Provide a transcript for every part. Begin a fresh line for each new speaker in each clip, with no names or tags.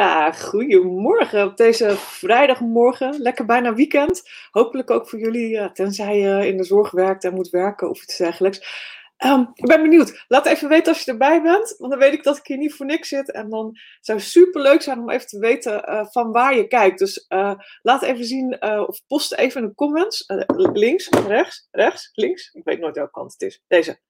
Ja, goedemorgen op deze vrijdagmorgen. Lekker bijna weekend. Hopelijk ook voor jullie, tenzij je in de zorg werkt en moet werken of iets dergelijks. Um, ik ben benieuwd. Laat even weten als je erbij bent, want dan weet ik dat ik hier niet voor niks zit. En dan zou het super leuk zijn om even te weten uh, van waar je kijkt. Dus uh, laat even zien uh, of post even in de comments. links, rechts, rechts, links. Ik weet nooit welke kant het is. Deze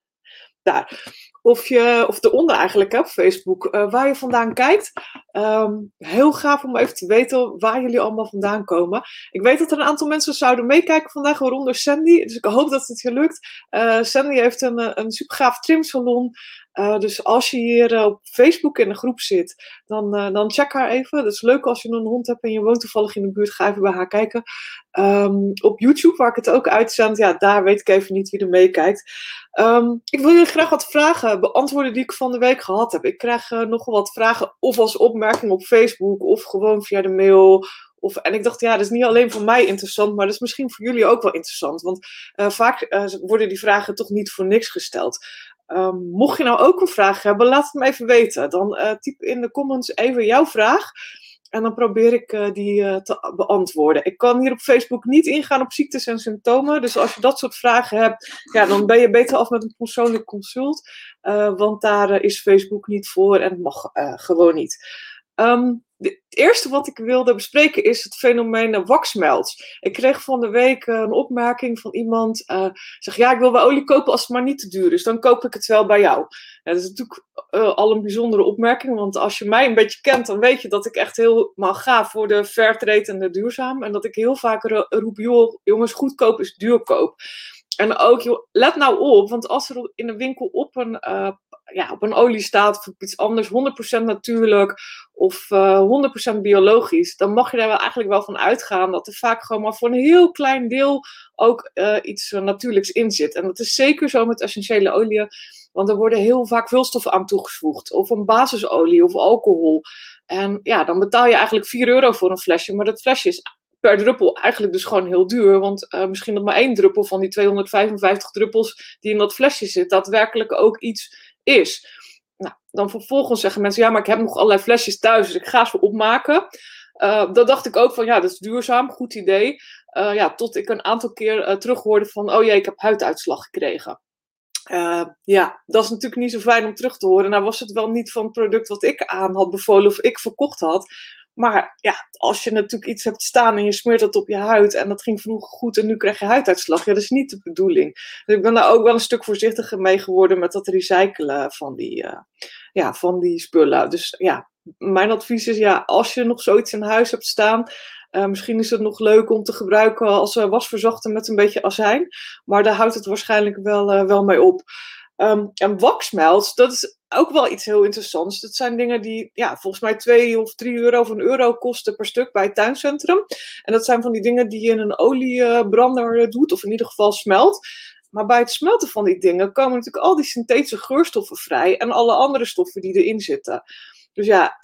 daar. Of, je, of eronder eigenlijk op Facebook, waar je vandaan kijkt. Um, heel gaaf om even te weten waar jullie allemaal vandaan komen. Ik weet dat er een aantal mensen zouden meekijken vandaag, waaronder Sandy. Dus ik hoop dat het je lukt. Uh, Sandy heeft een, eh, een super gaaf trimsalon. Uh, dus als je hier op Facebook in een groep zit, dan, dan check haar even. Dat is leuk als je een hond hebt en je woont toevallig in de buurt. Ga even bij haar kijken. Um, op YouTube, waar ik het ook uitzend, ja, daar weet ik even niet wie er meekijkt. Um, ik wil jullie graag wat vragen beantwoorden die ik van de week gehad heb. Ik krijg nogal wat vragen, of als op Facebook, of gewoon via de mail. Of, en ik dacht, ja, dat is niet alleen voor mij interessant, maar dat is misschien voor jullie ook wel interessant. Want vaak worden die vragen toch niet voor niks gesteld. Um, mocht je nou ook een vraag hebben, laat het me even weten. Dan uh, typ in de comments even jouw vraag. En dan probeer ik die te beantwoorden. Ik kan hier op Facebook niet ingaan op ziektes en symptomen. Dus als je dat soort vragen hebt, ja, dan ben je beter af met een persoonlijk consult. want daar is Facebook niet voor en mag gewoon niet. Het eerste wat ik wilde bespreken is het fenomeen waxmelts. Ik kreeg van de week eh, een opmerking van iemand. Uh, zeg ja, ik wil wel olie kopen als het maar niet te duur is. Dan koop ik het wel bij jou. Dat is natuurlijk uh, al een bijzondere opmerking. Want als je mij een beetje kent, dan weet je dat ik echt helemaal ga voor de fairtrade en de duurzaam. En dat ik heel vaak roep, jongens, goedkoop is duurkoop. En ook, joh, let nou op, want als er in een winkel op een, ja, op een olie staat of iets anders, 100% natuurlijk of uh, 100% biologisch, dan mag je daar wel eigenlijk wel van uitgaan dat er vaak gewoon maar voor een heel klein deel ook uh, iets natuurlijks in zit. En dat is zeker zo met essentiële oliën, want er worden heel vaak vulstoffen aan toegevoegd, of een basisolie of alcohol. En ja, dan betaal je eigenlijk 4 euro voor een flesje, maar dat flesje is per druppel eigenlijk dus gewoon heel duur. Want uh, misschien dat maar één druppel van die 255 druppels die in dat flesje zit, daadwerkelijk ook iets is. Nou, dan vervolgens zeggen mensen, ja, maar ik heb nog allerlei flesjes thuis, dus ik ga ze opmaken. Uh, dan dacht ik ook van, ja, dat is duurzaam, goed idee. Uh, ja, tot ik een aantal keer terug hoorde van, oh jee, ik heb huiduitslag gekregen. Uh, ja, dat is natuurlijk niet zo fijn om terug te horen. Nou was het wel niet van het product wat ik aan had bevolen of ik verkocht had. Maar ja, als je natuurlijk iets hebt staan en je smeert dat op je huid en dat ging vroeger goed en nu krijg je huiduitslag, ja, dat is niet de bedoeling. Dus ik ben daar ook wel een stuk voorzichtiger mee geworden met dat recyclen van die, uh, ja, van die spullen. Dus ja, mijn advies is ja, als je nog zoiets in huis hebt staan, uh, misschien is het nog leuk om te gebruiken als uh, wasverzachter met een beetje azijn, maar daar houdt het waarschijnlijk wel, wel mee op. Um, en waxmelts, dat is ook wel iets heel interessants. Dat zijn dingen die ja, volgens mij 2 of 3 euro of een euro kosten per stuk bij het tuincentrum. En dat zijn van die dingen die je in een oliebrander doet, of in ieder geval smelt. Maar bij het smelten van die dingen komen natuurlijk al die synthetische geurstoffen vrij en alle andere stoffen die erin zitten. Dus ja,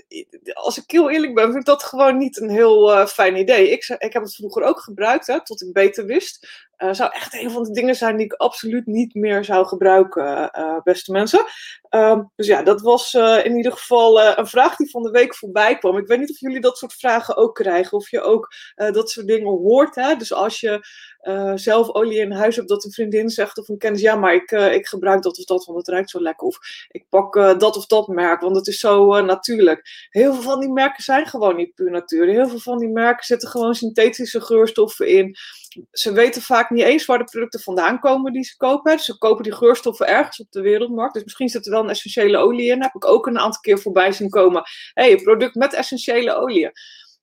als ik heel eerlijk ben, vind ik dat gewoon niet een heel uh, fijn idee. Ik, ik heb het vroeger ook gebruikt, hè, tot ik beter wist. Uh, zou echt een van de dingen zijn die ik absoluut niet meer zou gebruiken, uh, beste mensen. Uh, dus ja, dat was in ieder geval een vraag die van de week voorbij kwam. Ik weet niet of jullie dat soort vragen ook krijgen, of je ook dat soort dingen hoort. Hè? Dus als je zelf olie in huis hebt, dat een vriendin zegt of een kennis, ja, maar ik, ik gebruik dat of dat, want het ruikt zo lekker. Of ik pak dat of dat merk, want het is zo natuurlijk. Heel veel van die merken zijn gewoon niet puur natuur. Heel veel van die merken zitten gewoon synthetische geurstoffen in ze weten vaak niet eens waar de producten vandaan komen die ze kopen. Ze kopen die geurstoffen ergens op de wereldmarkt. Dus misschien zit er wel een essentiële olie in. heb ik ook een aantal keer voorbij zien komen. Hé, hey, een product met essentiële olie.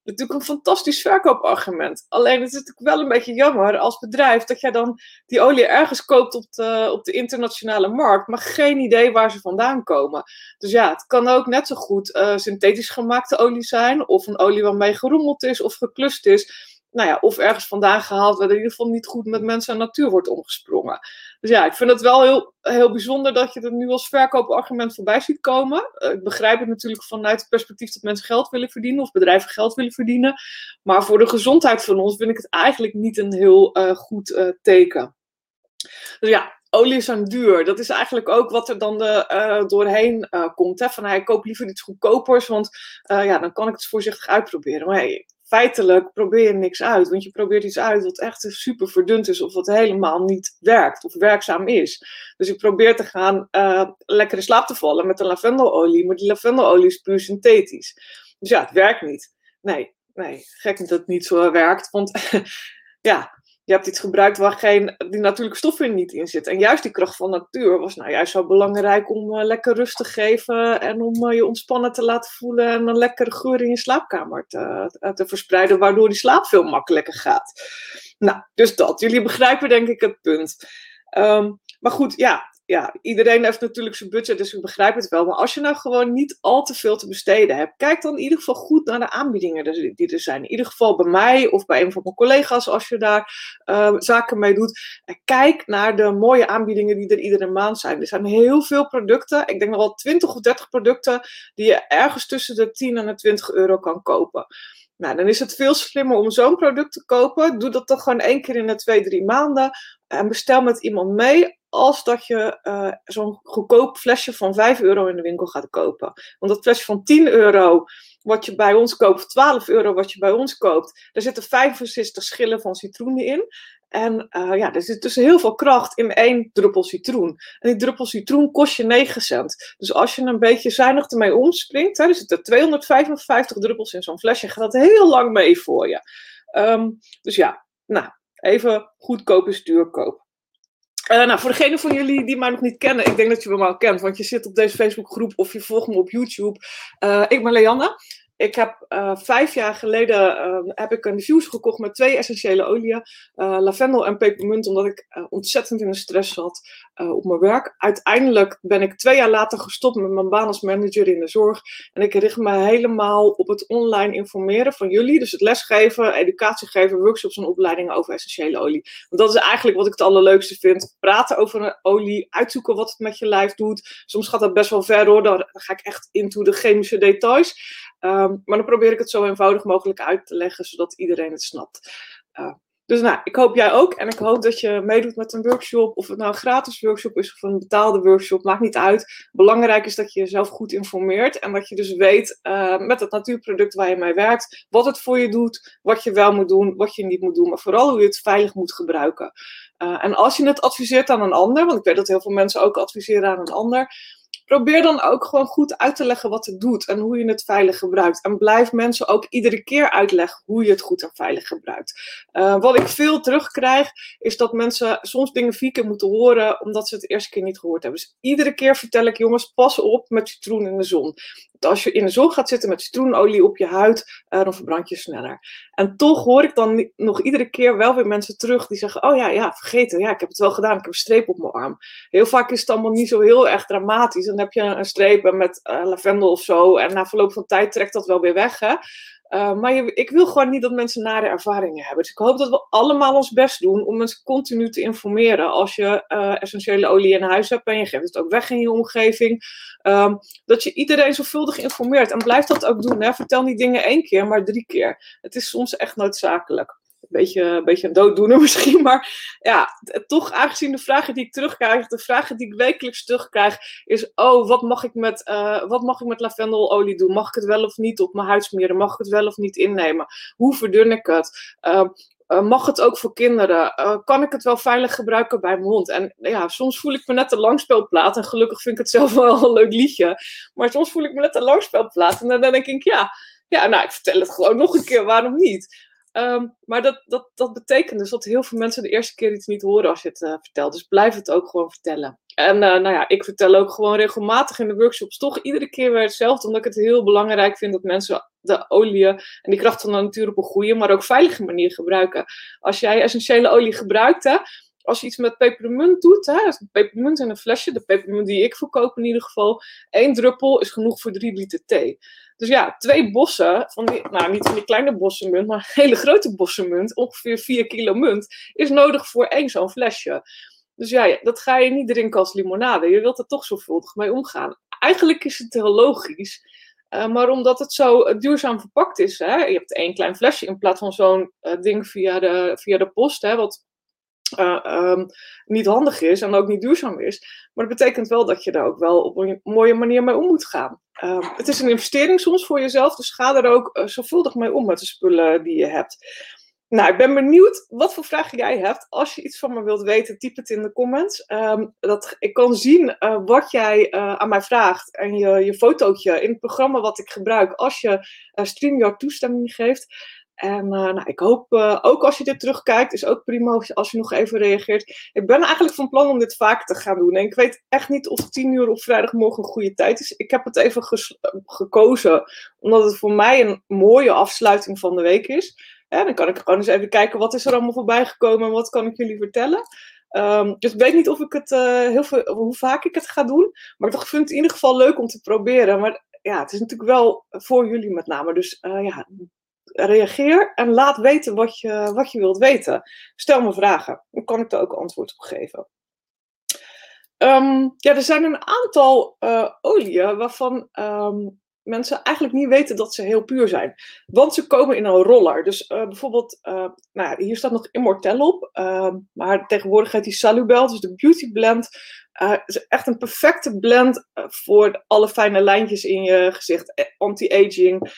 Dat is natuurlijk een fantastisch verkoopargument. Alleen het is natuurlijk wel een beetje jammer als bedrijf dat jij dan die olie ergens koopt op de, op de internationale markt, maar geen idee waar ze vandaan komen. Dus ja, het kan ook net zo goed uh, synthetisch gemaakte olie zijn, of een olie waarmee gerommeld is of geklust is nou ja, of ergens vandaan gehaald, waar in ieder geval niet goed met mensen en natuur wordt omgesprongen. Dus ja, ik vind het wel heel, heel bijzonder dat je er nu als verkoopargument voorbij ziet komen. Uh, ik begrijp het natuurlijk vanuit het perspectief dat mensen geld willen verdienen of bedrijven geld willen verdienen. Maar voor de gezondheid van ons vind ik het eigenlijk niet een heel uh, goed uh, teken. Dus ja, olie is aan duur. Dat is eigenlijk ook wat er dan de, doorheen komt. Hè? Van, hij koop liever iets goedkopers, want ja, dan kan ik het voorzichtig uitproberen. Maar hey, feitelijk probeer je niks uit. Want je probeert iets uit wat echt super verdund is of wat helemaal niet werkt of werkzaam is. Dus ik probeer te gaan lekker in slaap te vallen met de lavendelolie. Maar die lavendelolie is puur synthetisch. Dus ja, het werkt niet. Nee, nee, gek dat het niet zo werkt. Want ja, je hebt iets gebruikt waar geen, die natuurlijke stoffen niet in zitten. En juist die kracht van natuur was nou juist zo belangrijk om uh, lekker rust te geven en om uh, je ontspannen te laten voelen en een lekkere geur in je slaapkamer te, uh, te verspreiden, waardoor die slaap veel makkelijker gaat. Nou, dus dat. Jullie begrijpen denk ik het punt. Um, maar goed, ja, ja, iedereen heeft natuurlijk zijn budget, dus ik begrijp het wel. Maar als je nou gewoon niet al te veel te besteden hebt, kijk dan in ieder geval goed naar de aanbiedingen die er zijn. In ieder geval bij mij of bij een van mijn collega's als je daar uh, zaken mee doet. Kijk naar de mooie aanbiedingen die er iedere maand zijn. Er zijn heel veel producten, ik denk nog wel 20 of 30 producten, die je ergens tussen de 10 en de 20 euro kan kopen. Nou, dan is het veel slimmer om zo'n product te kopen. Doe dat toch gewoon één keer in de twee, drie maanden. En bestel met iemand mee als dat je uh, zo'n goedkoop flesje van 5 euro in de winkel gaat kopen. Want dat flesje van 10 euro wat je bij ons koopt, of 12 euro wat je bij ons koopt, daar zitten 65 schillen van citroenen in. En uh, ja, er zit dus heel veel kracht in één druppel citroen. En die druppel citroen kost je 9 cent. Dus als je een beetje zuinig ermee omspringt, hè, er zitten 255 druppels in zo'n flesje, gaat dat heel lang mee voor je. Um, dus ja, nou, even goedkoop is duurkoop. Uh, nou, voor degene van jullie die mij nog niet kennen, ik denk dat je me al kent, want je zit op deze Facebookgroep of je volgt me op YouTube. Uh, ik ben Leanne. Ik heb uh, vijf jaar geleden uh, heb ik een diffuser gekocht met twee essentiële oliën, uh, lavendel en pepermunt, omdat ik ontzettend in de stress zat op mijn werk. Uiteindelijk ben ik twee jaar later gestopt met mijn baan als manager in de zorg en ik richt me helemaal op het online informeren van jullie, dus het lesgeven, educatie geven, workshops en opleidingen over essentiële olie. Want dat is eigenlijk wat ik het allerleukste vind: praten over een olie, uitzoeken wat het met je lijf doet. Soms gaat dat best wel ver hoor, dan ga ik echt into de chemische details. Um, maar dan probeer ik het zo eenvoudig mogelijk uit te leggen, zodat iedereen het snapt. Uh, dus nou, ik hoop jij ook. En ik hoop dat je meedoet met een workshop. Of het nou een gratis workshop is of een betaalde workshop. Maakt niet uit. Belangrijk is dat je jezelf goed informeert. En dat je dus weet uh, met het natuurproduct waar je mee werkt. Wat het voor je doet. Wat je wel moet doen. Wat je niet moet doen. Maar vooral hoe je het veilig moet gebruiken. Uh, en als je het adviseert aan een ander. Want ik weet dat heel veel mensen ook adviseren aan een ander probeer dan ook gewoon goed uit te leggen wat het doet en hoe je het veilig gebruikt. En blijf mensen ook iedere keer uitleggen hoe je het goed en veilig gebruikt. Uh, wat ik veel terugkrijg, is dat mensen soms dingen vier keer moeten horen omdat ze het eerste keer niet gehoord hebben. Dus iedere keer vertel ik, jongens, pas op met citroen in de zon als je in de zon gaat zitten met citroenolie op je huid, uh, dan verbrand je sneller. En toch hoor ik dan nog iedere keer wel weer mensen terug die zeggen: Oh ja, ja, vergeten. Ja, ik heb het wel gedaan. Ik heb een streep op mijn arm. Heel vaak is het allemaal niet zo heel erg dramatisch. Dan heb je een streep met uh, lavendel of zo. En na verloop van tijd trekt dat wel weer weg. Hè? Uh, maar ik wil gewoon niet dat mensen nare ervaringen hebben. Dus ik hoop dat we allemaal ons best doen om mensen continu te informeren. Als je uh, essentiële olie in huis hebt en je geeft het ook weg in je omgeving. Um, dat je iedereen zorgvuldig informeert. En blijf dat ook doen. Vertel niet dingen één keer, maar drie keer. Het is soms echt noodzakelijk beetje, een beetje een dooddoener misschien. Maar ja, toch aangezien de vragen die ik terugkrijg, de vragen die ik wekelijks terugkrijg, is: oh, wat mag ik met, uh, wat mag ik met lavendelolie doen? Mag ik het wel of niet op mijn huid smeren? Mag ik het wel of niet innemen? Hoe verdun ik het? Uh, uh, mag het ook voor kinderen? Uh, kan ik het wel veilig gebruiken bij mijn hond? En ja, soms voel ik me net een langspelplaat. En gelukkig vind ik het zelf wel een leuk liedje. Maar soms voel ik me net een langspelplaat. En dan denk ik, ja, ja, nou, ik vertel het gewoon nog een keer. Waarom niet? Um, maar dat, dat, dat betekent dus dat heel veel mensen de eerste keer iets niet horen als je het uh, vertelt. Dus blijf het ook gewoon vertellen. En uh, nou ja, ik vertel ook gewoon regelmatig in de workshops toch iedere keer weer hetzelfde. Omdat ik het heel belangrijk vind dat mensen de olie en die kracht van de natuur op een goede, maar ook veilige manier gebruiken. Als jij essentiële olie gebruikt, hè, als je iets met pepermunt doet, hè, pepermunt in een flesje, de pepermunt die ik verkoop in ieder geval, één druppel is genoeg voor drie liter thee. Dus ja, twee bossen, van die, nou niet van die kleine bossenmunt, maar hele grote bossenmunt, ongeveer 4 kilo munt, is nodig voor één zo'n flesje. Dus ja, dat ga je niet drinken als limonade. Je wilt er toch zorgvuldig mee omgaan. Eigenlijk is het heel logisch. Uh, maar omdat het zo uh, duurzaam verpakt is, hè, je hebt één klein flesje in plaats van zo'n uh, ding via de, via de post, hè, wat uh, niet handig is en ook niet duurzaam is. Maar dat betekent wel dat je daar ook wel op een mooie manier mee om moet gaan. Uh, het is een investering soms voor jezelf, dus ga er ook uh, zorgvuldig mee om met de spullen die je hebt. Nou, ik ben benieuwd wat voor vragen jij hebt. Als je iets van me wilt weten, typ het in de comments. Um, dat, ik kan zien uh, wat jij aan mij vraagt en je, je fotootje in het programma wat ik gebruik als je uh, StreamYard toestemming geeft. En nou, ik hoop ook als je dit terugkijkt, is ook prima als je nog even reageert. Ik ben eigenlijk van plan om dit vaker te gaan doen. En ik weet echt niet of 10 uur op vrijdagmorgen een goede tijd is. Ik heb het even gekozen, omdat het voor mij een mooie afsluiting van de week is. Ja, dan kan ik gewoon eens even kijken wat is er allemaal voorbij gekomen en wat kan ik jullie vertellen. Um, dus ik weet niet of ik het, uh, heel veel, hoe vaak ik het ga doen. Maar ik vind het in ieder geval leuk om te proberen. Maar ja, het is natuurlijk wel voor jullie met name. Dus ja, reageer en laat weten wat je, wat je wilt weten. Stel me vragen, dan kan ik er ook antwoord op geven. Um, ja, er zijn een aantal uh, oliën waarvan um, mensen eigenlijk niet weten dat ze heel puur zijn. Want ze komen in een roller. Dus uh, bijvoorbeeld, uh, nou ja, hier staat nog Immortel op. Uh, maar tegenwoordig heet die Salubel, dus de Beauty Blend. Is echt een perfecte blend voor alle fijne lijntjes in je gezicht. Anti-aging.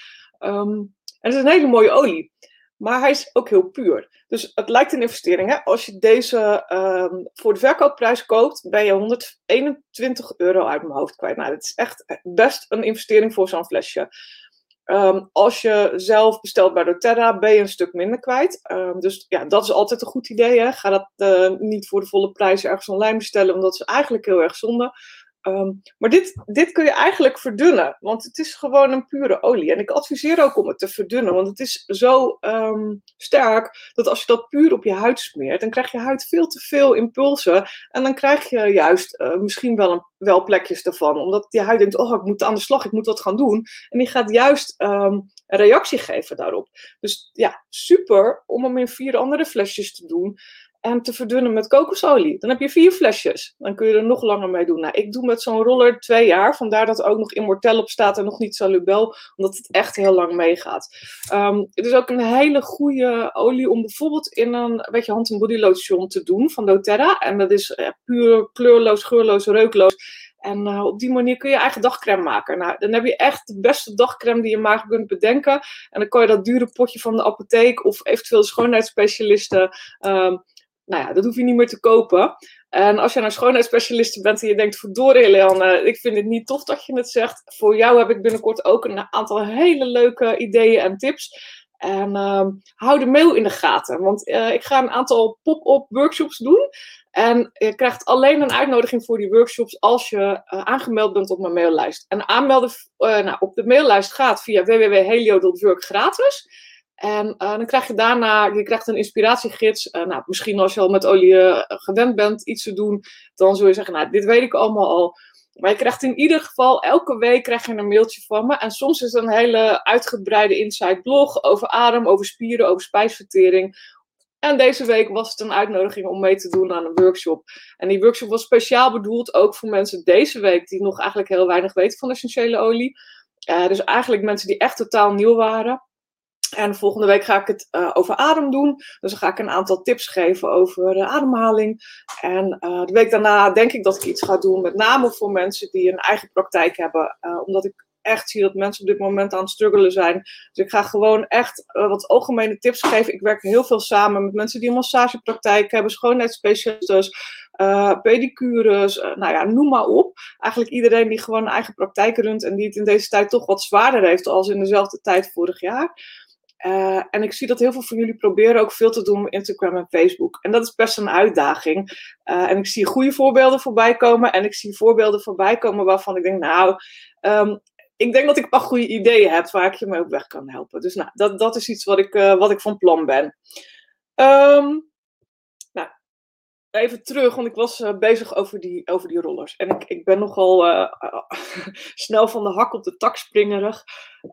En het is een hele mooie olie. Maar hij is ook heel puur. Dus het lijkt een investering. Hè? Als je deze um, voor de verkoopprijs koopt, ben je 121 euro uit mijn hoofd kwijt. Nou, dat is echt best een investering voor zo'n flesje. Um, als je zelf bestelt bij doTERRA, ben je een stuk minder kwijt. Um, dus ja, dat is altijd een goed idee. Hè? Ga dat uh, niet voor de volle prijs ergens online bestellen, want dat is eigenlijk heel erg zonde. Um, maar dit, dit kun je eigenlijk verdunnen, want het is gewoon een pure olie. En ik adviseer ook om het te verdunnen, want het is zo um, sterk dat als je dat puur op je huid smeert, dan krijg je huid veel te veel impulsen. En dan krijg je juist uh, misschien wel, een, wel plekjes ervan, omdat je huid denkt: oh, ik moet aan de slag, ik moet wat gaan doen. En die gaat juist um, een reactie geven daarop. Dus ja, super om hem in vier andere flesjes te doen en te verdunnen met kokosolie. Dan heb je vier flesjes. Dan kun je er nog langer mee doen. Nou, ik doe met zo'n roller twee jaar. Vandaar dat er ook nog Immortel op staat en nog niet Salubel. Omdat het echt heel lang meegaat. Um, het is ook een hele goede olie om bijvoorbeeld in een beetje hand- en body lotion te doen van doTERRA. En dat is puur kleurloos, geurloos, reukloos. En uh, op die manier kun je eigen dagcreme maken. Nou, dan heb je echt de beste dagcreme die je maar kunt bedenken. En dan kan je dat dure potje van de apotheek of eventueel schoonheidsspecialisten... Um, nou ja, dat hoef je niet meer te kopen. En als je een schoonheidsspecialist bent en je denkt, verdorie Leanne, ik vind het niet tof dat je het zegt. Voor jou heb ik binnenkort ook een aantal hele leuke ideeën en tips. En uh, hou de mail in de gaten, want uh, ik ga een aantal pop-up workshops doen. En je krijgt alleen een uitnodiging voor die workshops als je uh, aangemeld bent op mijn maillijst. En aanmelden nou, op de maillijst gaat via www.helio.work gratis. En uh, dan krijg je daarna, je krijgt een inspiratiegids. Uh, nou, misschien als je al met olie uh, gewend bent iets te doen, dan zul je zeggen, nou, dit weet ik allemaal al. Maar je krijgt in ieder geval, elke week krijg je een mailtje van me. En soms is het een hele uitgebreide inside blog over adem, over spieren, over spijsvertering. En deze week was het een uitnodiging om mee te doen aan een workshop. En die workshop was speciaal bedoeld ook voor mensen deze week die nog eigenlijk heel weinig weten van essentiële olie. dus eigenlijk mensen die echt totaal nieuw waren. En volgende week ga ik het uh, over adem doen. Dus dan ga ik een aantal tips geven over de ademhaling. En uh, de week daarna denk ik dat ik iets ga doen, met name voor mensen die een eigen praktijk hebben. Uh, omdat ik echt zie dat mensen op dit moment aan het struggelen zijn. Dus ik ga gewoon echt wat algemene tips geven. Ik werk heel veel samen met mensen die een massagepraktijk hebben, schoonheidsspecialisten. Pedicures, nou ja, noem maar op. Eigenlijk iedereen die gewoon een eigen praktijk runt en die het in deze tijd toch wat zwaarder heeft als in dezelfde tijd vorig jaar. Uh, en ik zie dat heel veel van jullie proberen ook veel te doen op Instagram en Facebook. En dat is best een uitdaging. Uh, en ik zie goede voorbeelden voorbij komen. En ik zie voorbeelden voorbij komen waarvan ik denk, nou, um, ik denk dat ik een goede ideeën heb waar ik je mee op weg kan helpen. Dus nou, dat, dat is iets wat ik, uh, wat ik van plan ben. Um, nou, even terug, want ik was bezig over die, over die rollers. En ik, ik ben nogal snel van de hak op de tak springerig.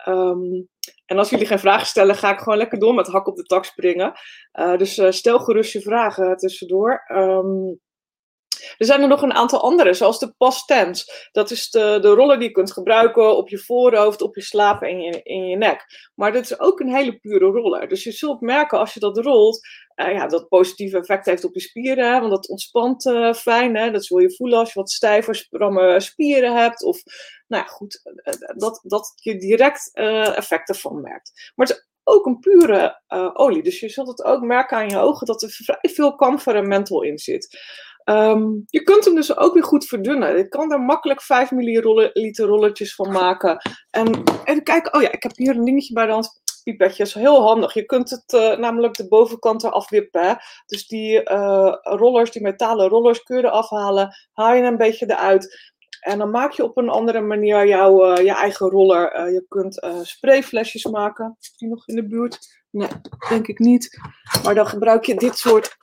Um, en als jullie geen vragen stellen, ga ik gewoon lekker door met hak op de tak springen. Uh, dus uh, stel gerust je vragen tussendoor. Um, Er zijn er nog een aantal andere, zoals de pastens. Dat is de, de roller die je kunt gebruiken op je voorhoofd, op je slaap en in, in je nek. Maar dit is ook een hele pure roller. Dus je zult merken als je dat rolt, uh, ja, dat positieve effect heeft op je spieren. Want dat ontspant fijn. Hè? Dat zul je voelen als je wat stijver, stramme spieren hebt. Of nou ja, goed, dat, dat je direct effecten van merkt. Maar het is ook een pure olie. Dus je zult het ook merken aan je ogen dat er vrij veel camphor en menthol in zit. Um, je kunt hem dus ook weer goed verdunnen. Je kan er makkelijk 5 milliliter rolletjes van maken. En even kijken, oh ja, ik heb hier een dingetje bij de hand. Pipetjes, heel handig. Je kunt het namelijk de bovenkant eraf wippen. Dus die uh, rollers, die metalen rollers, kun je eraf halen. Haal je een beetje eruit. En dan maak je op een andere manier jouw uh, je eigen roller. Uh, je kunt uh, sprayflesjes maken. Die nog in de buurt? Nee, denk ik niet. Maar dan gebruik je dit soort,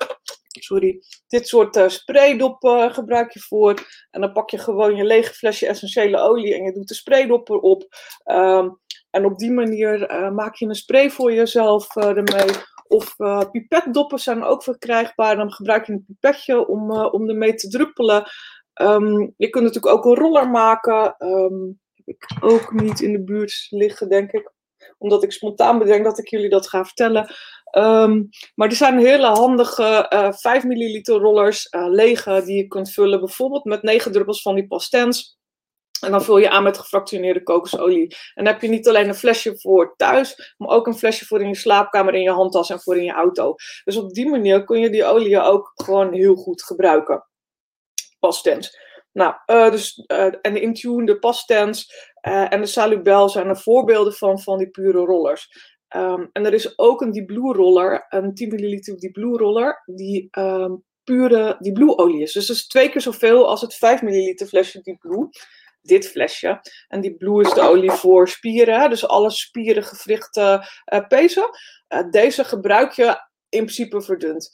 sorry, dit soort spraydoppen gebruik je voor. En dan pak je gewoon je lege flesje essentiële olie en je doet de spraydop erop. Um, en op die manier maak je een spray voor jezelf ermee. Of pipetdoppen zijn ook verkrijgbaar. Dan gebruik je een pipetje om, om ermee te druppelen. Um, je kunt natuurlijk ook een roller maken. Um, heb ik ook niet in de buurt liggen, denk ik. Omdat ik spontaan bedenk dat ik jullie dat ga vertellen. Um, maar er zijn hele handige uh, 5 milliliter rollers, uh, lege, die je kunt vullen. Bijvoorbeeld met 9 druppels van die pastens. En dan vul je aan met gefractioneerde kokosolie. En dan heb je niet alleen een flesje voor thuis, maar ook een flesje voor in je slaapkamer, in je handtas en voor in je auto. Dus op die manier kun je die olie ook gewoon heel goed gebruiken pastens. Nou, uh, dus, uh, en de Intune, de pastens uh, en de Salubel zijn er voorbeelden van, van die pure rollers. Um, en er is ook een Deep Blue roller, een 10 ml Blue roller, die um, pure Blue olie is. Dus dat is twee keer zoveel als het 5 ml flesje Deep Blue. Dit flesje. En die blue is de olie voor spieren, dus alle spieren, gewrichten, pezen. deze gebruik je in principe verdund.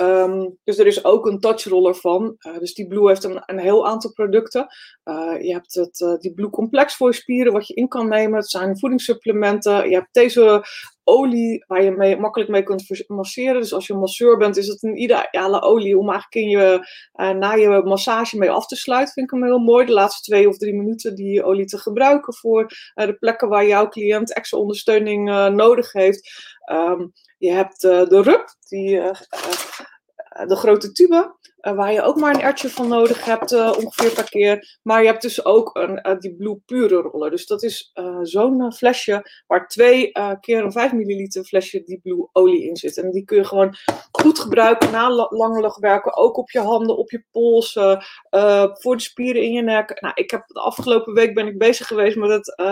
Um, dus er is ook een touchroller van. Uh, dus die Blue heeft een, een heel aantal producten. Uh, je hebt het, uh, die Blue Complex voor je spieren, wat je in kan nemen. Het zijn voedingssupplementen. Je hebt deze olie waar je mee, makkelijk mee kunt masseren. Dus als je masseur bent, is het een ideale olie om eigenlijk in je, na je massage mee af te sluiten. Vind ik hem heel mooi. De laatste twee of drie minuten die olie te gebruiken voor de plekken waar jouw cliënt extra ondersteuning nodig heeft. Um, je hebt de rub, die, de grote tube, uh, waar je ook maar een ertje van nodig hebt, ongeveer per keer. Maar je hebt dus ook een, die Blue Pure roller. Dus dat is zo'n flesje waar twee keer een 5 milliliter flesje die Blue olie in zit. En die kun je gewoon goed gebruiken na langelig werken. Ook op je handen, op je polsen, voor de spieren in je nek. Nou, ik heb de afgelopen week ben ik bezig geweest met het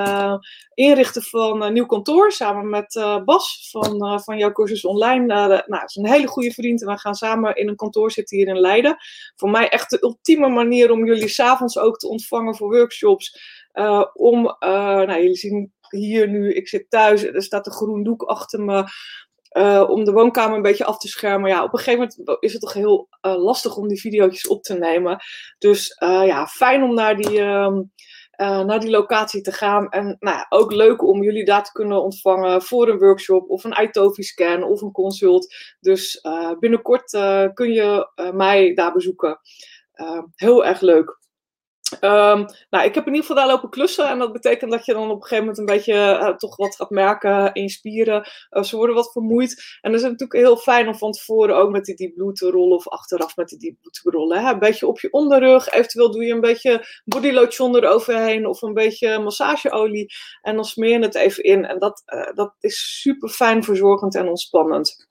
inrichten van een nieuw kantoor. Samen met Bas van, van jouw cursus online. Uh, nou, dat is een hele goede vriend en we gaan samen in een kantoor zitten hier in Leiden. Voor mij echt de ultieme manier om jullie s'avonds ook te ontvangen voor workshops. Uh, om, uh, nou jullie zien hier nu, ik zit thuis, er staat een groen doek achter me. Uh, om de woonkamer een beetje af te schermen. Ja, op een gegeven moment is het toch heel lastig om die video's op te nemen. Dus ja, fijn om naar die, ehm, uh, naar die locatie te gaan. En nou ja, ook leuk om jullie daar te kunnen ontvangen voor een workshop of een iTofi-scan of een consult. Dus uh, binnenkort uh, kun je mij daar bezoeken. heel erg leuk. Um, nou, ik heb in ieder geval daar lopen klussen. En dat betekent dat je dan op een gegeven moment een beetje uh, toch wat gaat merken in spieren. Uh, ze worden wat vermoeid. En dan is het natuurlijk heel fijn om van tevoren ook met die diep bloed te rollen. Of achteraf met die diep bloed te rollen. Hè? Een beetje op je onderrug. Eventueel doe je een beetje bodylotion eroverheen. Of een beetje massageolie. En dan smeer je het even in. En dat, uh, dat is super fijn verzorgend en ontspannend.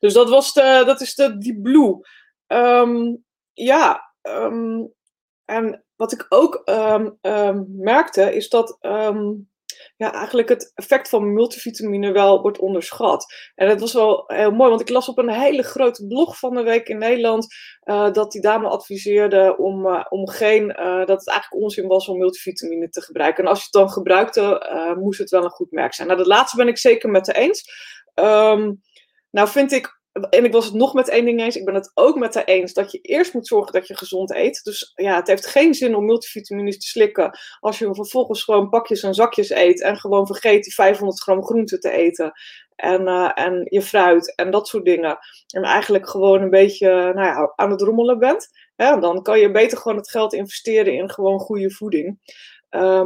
Dus dat, was de, dat is de Deep Blue. Um, ja, um, en wat ik ook um, um, merkte, is dat um, ja, eigenlijk het effect van multivitamine wel wordt onderschat. En dat was wel heel mooi, want ik las op een hele grote blog van de week in Nederland uh, dat die dame adviseerde om, uh, om geen, uh, dat het eigenlijk onzin was om multivitamine te gebruiken. En als je het dan gebruikte, moest het wel een goed merk zijn. Nou, dat laatste ben ik zeker met de eens. nou vind ik en ik was het nog met één ding eens. Ik ben het ook met haar eens dat je eerst moet zorgen dat je gezond eet. Dus ja, het heeft geen zin om multivitamines te slikken. Als je vervolgens gewoon pakjes en zakjes eet. En gewoon vergeet die 500 gram groente te eten. En, uh, en je fruit en dat soort dingen. En eigenlijk gewoon een beetje nou ja, aan het rommelen bent. Ja, dan kan je beter gewoon het geld investeren in gewoon goede voeding.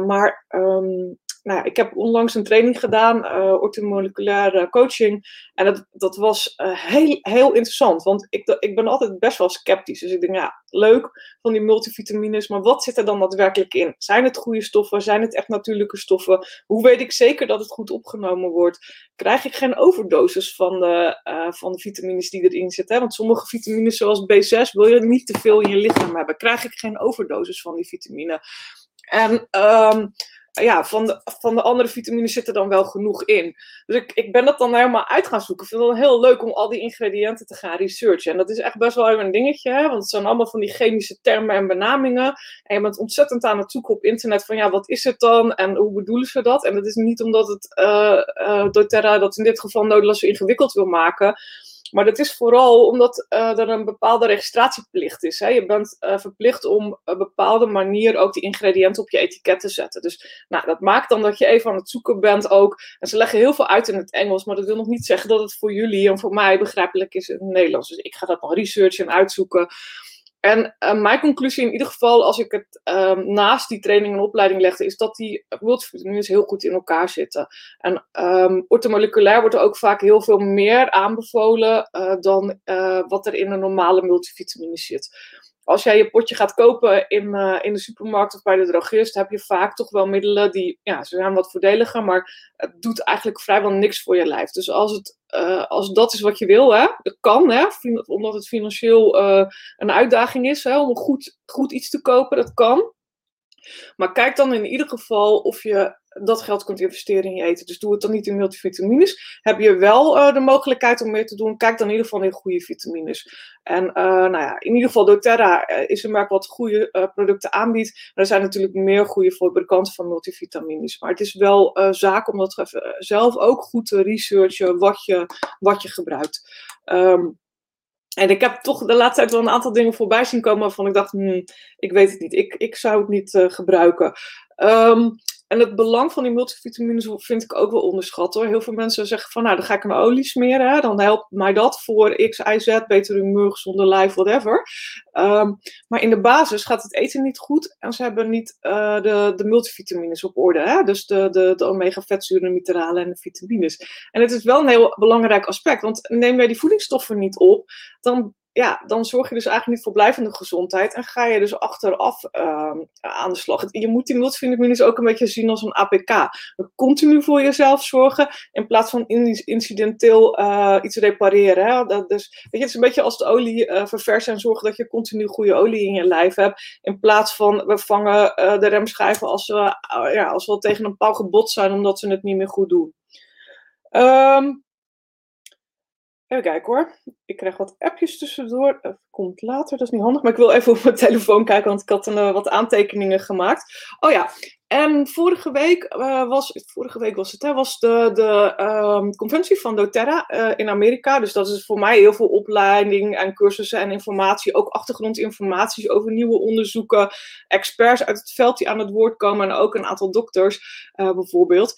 maar um, nou, ik heb onlangs een training gedaan, uh, orthomoleculaire coaching. En dat, dat was uh, heel, heel interessant, want ik, ik ben altijd best wel sceptisch. Dus ik denk, ja, leuk van die multivitamines, maar wat zit er dan daadwerkelijk in? Zijn het goede stoffen? Zijn het echt natuurlijke stoffen? Hoe weet ik zeker dat het goed opgenomen wordt? Krijg ik geen overdosis van de, uh, van de vitamines die erin zitten? Want sommige vitamines, zoals B6, wil je niet te veel in je lichaam hebben. Krijg ik geen overdosis van die vitamine? En... Um, ja, van de, van de andere vitamines zit er dan wel genoeg in. Dus ik, ik ben dat dan helemaal uit gaan zoeken. Ik vind het heel leuk om al die ingrediënten te gaan researchen. En dat is echt best wel een dingetje, hè? want het zijn allemaal van die chemische termen en benamingen. En je bent ontzettend aan het zoeken op internet van ja, wat is het dan en hoe bedoelen ze dat? En dat is niet omdat het uh, doTERRA dat in dit geval nodig zo ingewikkeld wil maken. Maar dat is vooral omdat uh, er een bepaalde registratieplicht is. Hè. Je bent uh, verplicht om op een bepaalde manier ook die ingrediënten op je etiket te zetten. Dus nou, dat maakt dan dat je even aan het zoeken bent ook. En ze leggen heel veel uit in het Engels, maar dat wil nog niet zeggen dat het voor jullie en voor mij begrijpelijk is in het Nederlands. Dus ik ga dat nog researchen en uitzoeken. En uh, mijn conclusie in ieder geval, als ik het um, naast die training en opleiding legde, is dat die multivitamines heel goed in elkaar zitten. En um, ortomoleculair wordt er ook vaak heel veel meer aanbevolen uh, dan uh, wat er in een normale multivitamine zit. Als jij je potje gaat kopen in, in de supermarkt of bij de drogist, heb je vaak toch wel middelen die, ja, ze zijn wat voordeliger, maar het doet eigenlijk vrijwel niks voor je lijf. Dus als het uh, als dat is wat je wil, hè, dat kan, hè, omdat het financieel uh, een uitdaging is om goed, goed iets te kopen, dat kan. Maar kijk dan in ieder geval of je dat geld kunt investeren in je eten. Dus doe het dan niet in multivitamines. Heb je wel uh, de mogelijkheid om meer te doen, kijk dan in ieder geval in goede vitamines. En uh, nou ja, in ieder geval doTERRA uh, is een merk wat goede producten aanbiedt. Er zijn natuurlijk meer goede fabrikanten van multivitamines. Maar het is wel zaak om dat zelf ook goed te researchen wat je, wat je gebruikt. Um, en ik heb toch de laatste tijd wel een aantal dingen voorbij zien komen waarvan ik dacht, hmm, ik weet het niet, ik, ik zou het niet gebruiken. Um, en het belang van die multivitamines vind ik ook wel onderschat hoor. Heel veel mensen zeggen van nou dan ga ik een olie smeren. Dan helpt mij dat voor X, Y, Z, beter humeur, gezonde lijf, whatever. Um, maar in de basis gaat het eten niet goed. En ze hebben niet uh, de, de multivitamines op orde. Hè? Dus de, de, de omega-vetzuren, mineralen en de vitamines. En het is wel een heel belangrijk aspect. Want neem jij die voedingsstoffen niet op, dan ja, dan zorg je dus eigenlijk niet voor blijvende gezondheid en ga je dus achteraf uh, aan de slag. Je moet die multivitamines ook een beetje zien als een APK. Continu voor jezelf zorgen in plaats van incidenteel uh, iets repareren. Hè? Dat, dus, weet je, het is een beetje als de olie uh, verversen en zorgen dat je continu goede olie in je lijf hebt. In plaats van we vangen uh, de remschijven als we, ja, als we tegen een paal gebot zijn omdat ze het niet meer goed doen. Um, Kijken hoor. Ik krijg wat appjes tussendoor. Dat komt later, dat is niet handig. Maar ik wil even op mijn telefoon kijken, want ik had uh, wat aantekeningen gemaakt. Oh ja, en vorige week uh, was, vorige week was het, hè, was de, de um, conventie van doTERRA in Amerika. Dus dat is voor mij heel veel opleiding en cursussen en informatie. Ook achtergrondinformaties over nieuwe onderzoeken. Experts uit het veld die aan het woord komen. En ook een aantal dokters bijvoorbeeld.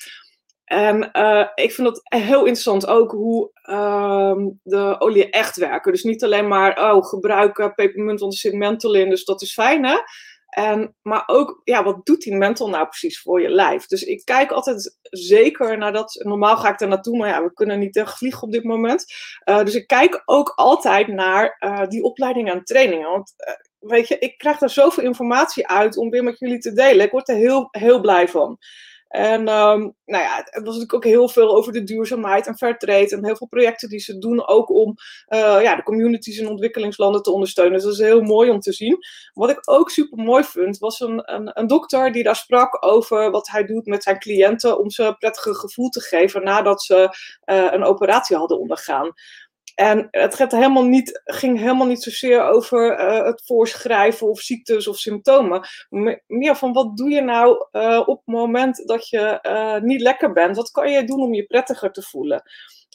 En uh, ik vind het heel interessant ook hoe uh, de olie echt werken. Dus niet alleen maar, oh, gebruiken pepermunt, want er zit menthol in, dus dat is fijn, hè? En, maar ook, ja, wat doet die menthol nou precies voor je lijf? Dus ik kijk altijd zeker naar dat. Normaal ga ik er naartoe, maar ja, we kunnen niet tegen vliegen op dit moment. Uh, dus ik kijk ook altijd naar uh, die opleidingen en trainingen. Want weet je, ik krijg er zoveel informatie uit om weer met jullie te delen. Ik word er heel, heel blij van. En um, nou ja, het was natuurlijk ook heel veel over de duurzaamheid en fairtrade. En heel veel projecten die ze doen ook om uh, ja, de communities in ontwikkelingslanden te ondersteunen. Dus dat is heel mooi om te zien. Wat ik ook super mooi vind, was een, een, dokter die daar sprak over wat hij doet met zijn cliënten om ze een prettige gevoel te geven nadat ze uh, een operatie hadden ondergaan. En het gaat helemaal niet, ging helemaal niet zozeer over uh, het voorschrijven of ziektes of symptomen. Meer van wat doe je nou uh, op het moment dat je uh, niet lekker bent? Wat kan je doen om je prettiger te voelen?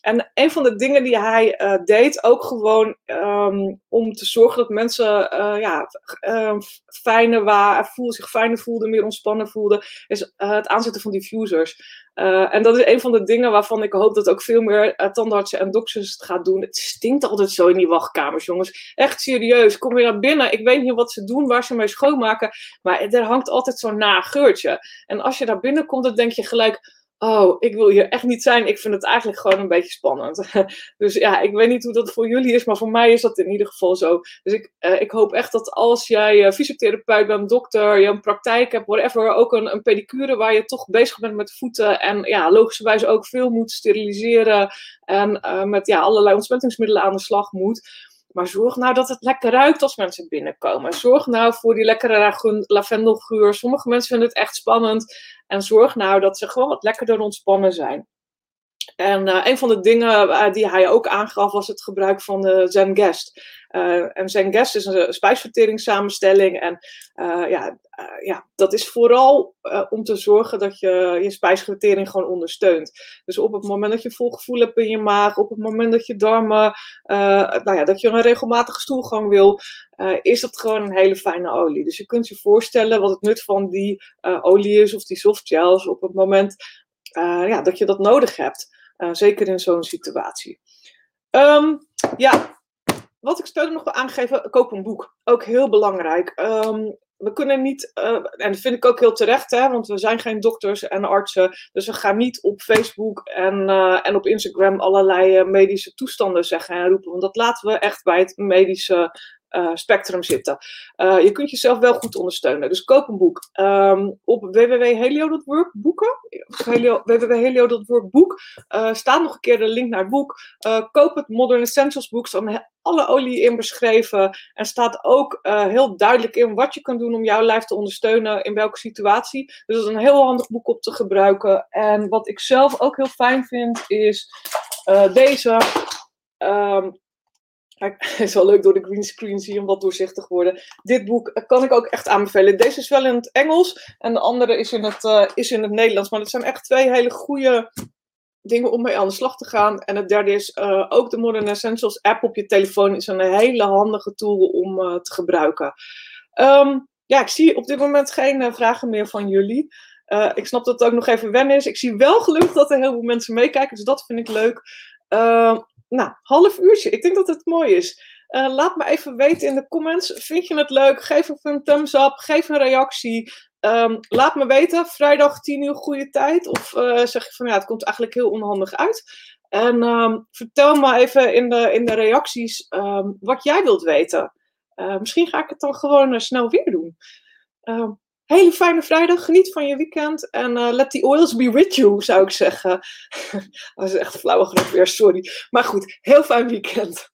En een van de dingen die hij uh, deed, ook gewoon um, om te zorgen dat mensen uh, ja, uh, fijner waren, zich fijner voelden, meer ontspannen voelden, is het aanzetten van diffusers. en dat is een van de dingen waarvan ik hoop dat ook veel meer tandartsen en dokters het gaat doen. Het stinkt altijd zo in die wachtkamers, jongens. Echt serieus. Kom weer naar binnen. Ik weet niet wat ze doen, waar ze mee schoonmaken. Maar er hangt altijd zo'n nageurtje. En als je daar binnenkomt, dan denk je gelijk oh, ik wil hier echt niet zijn. Ik vind het eigenlijk gewoon een beetje spannend. dus ja, ik weet niet hoe dat voor jullie is, maar voor mij is dat in ieder geval zo. Dus ik, uh, ik hoop echt dat als jij uh, fysiotherapeut bent, dokter, je een praktijk hebt, whatever, ook een, een pedicure waar je toch bezig bent met voeten en ja, logischerwijs ook veel moet steriliseren en uh, met ja, allerlei ontsmettingsmiddelen aan de slag moet. Maar zorg nou dat het lekker ruikt als mensen binnenkomen. Zorg nou voor die lekkere lavendelgeur. Sommige mensen vinden het echt spannend. En zorg nou dat ze gewoon wat lekkerder ontspannen zijn. En uh, een van de dingen uh, die hij ook aangaf was het gebruik van de Zengest. Uh, en Zengest is een spijsverteringssamenstelling. En ja, ja, dat is vooral om te zorgen dat je je spijsvertering gewoon ondersteunt. Dus op het moment dat je vol gevoel hebt in je maag, op het moment dat je darmen, nou ja, dat je een regelmatige stoelgang wil, is dat gewoon een hele fijne olie. Dus je kunt je voorstellen wat het nut van die olie is of die softgels op het moment ja, dat je dat nodig hebt. Zeker in zo'n situatie. Um, ja, wat ik verder nog wil aangeven, koop een boek. Ook heel belangrijk. Um, we kunnen niet, uh, en dat vind ik ook heel terecht, hè, want we zijn geen dokters en artsen. Dus we gaan niet op Facebook en, uh, en op Instagram allerlei medische toestanden zeggen en roepen. Want dat laten we echt bij het medische uh, spectrum zitten. Uh, je kunt jezelf wel goed ondersteunen. Dus koop een boek. Um, op www.helio.work boeken. boek. Uh, staat nog een keer de link naar het boek. koop het Modern Essentials boek. Staan alle olie in beschreven. En staat ook heel duidelijk in wat je kan doen om jouw lijf te ondersteunen. In welke situatie. Dus dat is een heel handig boek om te gebruiken. En wat ik zelf ook heel fijn vind is deze. Um, het is wel leuk door de greenscreen zie je wat doorzichtig worden. Dit boek kan ik ook echt aanbevelen. Deze is wel in het Engels en de andere is in het, uh, is in het Nederlands. Maar het zijn echt twee hele goede dingen om mee aan de slag te gaan. En het derde is uh, ook de Modern Essentials app op je telefoon is een hele handige tool om te gebruiken. Um, ja, ik zie op dit moment geen vragen meer van jullie. ik snap dat het ook nog even wennen is. Ik zie wel gelukkig dat er heel veel mensen meekijken, dus dat vind ik leuk. Uh, nou, half uurtje. Ik denk dat het mooi is. Uh, laat me even weten in de comments. Vind je het leuk? Geef even een thumbs up. Geef een reactie. Um, laat me weten. Vrijdag 10 uur goede tijd. Of uh, zeg je van ja, het komt eigenlijk heel onhandig uit. En um, vertel me even in de, in de reacties um, wat jij wilt weten. Uh, misschien ga ik het dan gewoon snel weer doen hele fijne vrijdag. Geniet van je weekend. En uh, let the oils be with you, zou ik zeggen. dat is echt flauwe grap weer, sorry. Maar goed, heel fijn weekend.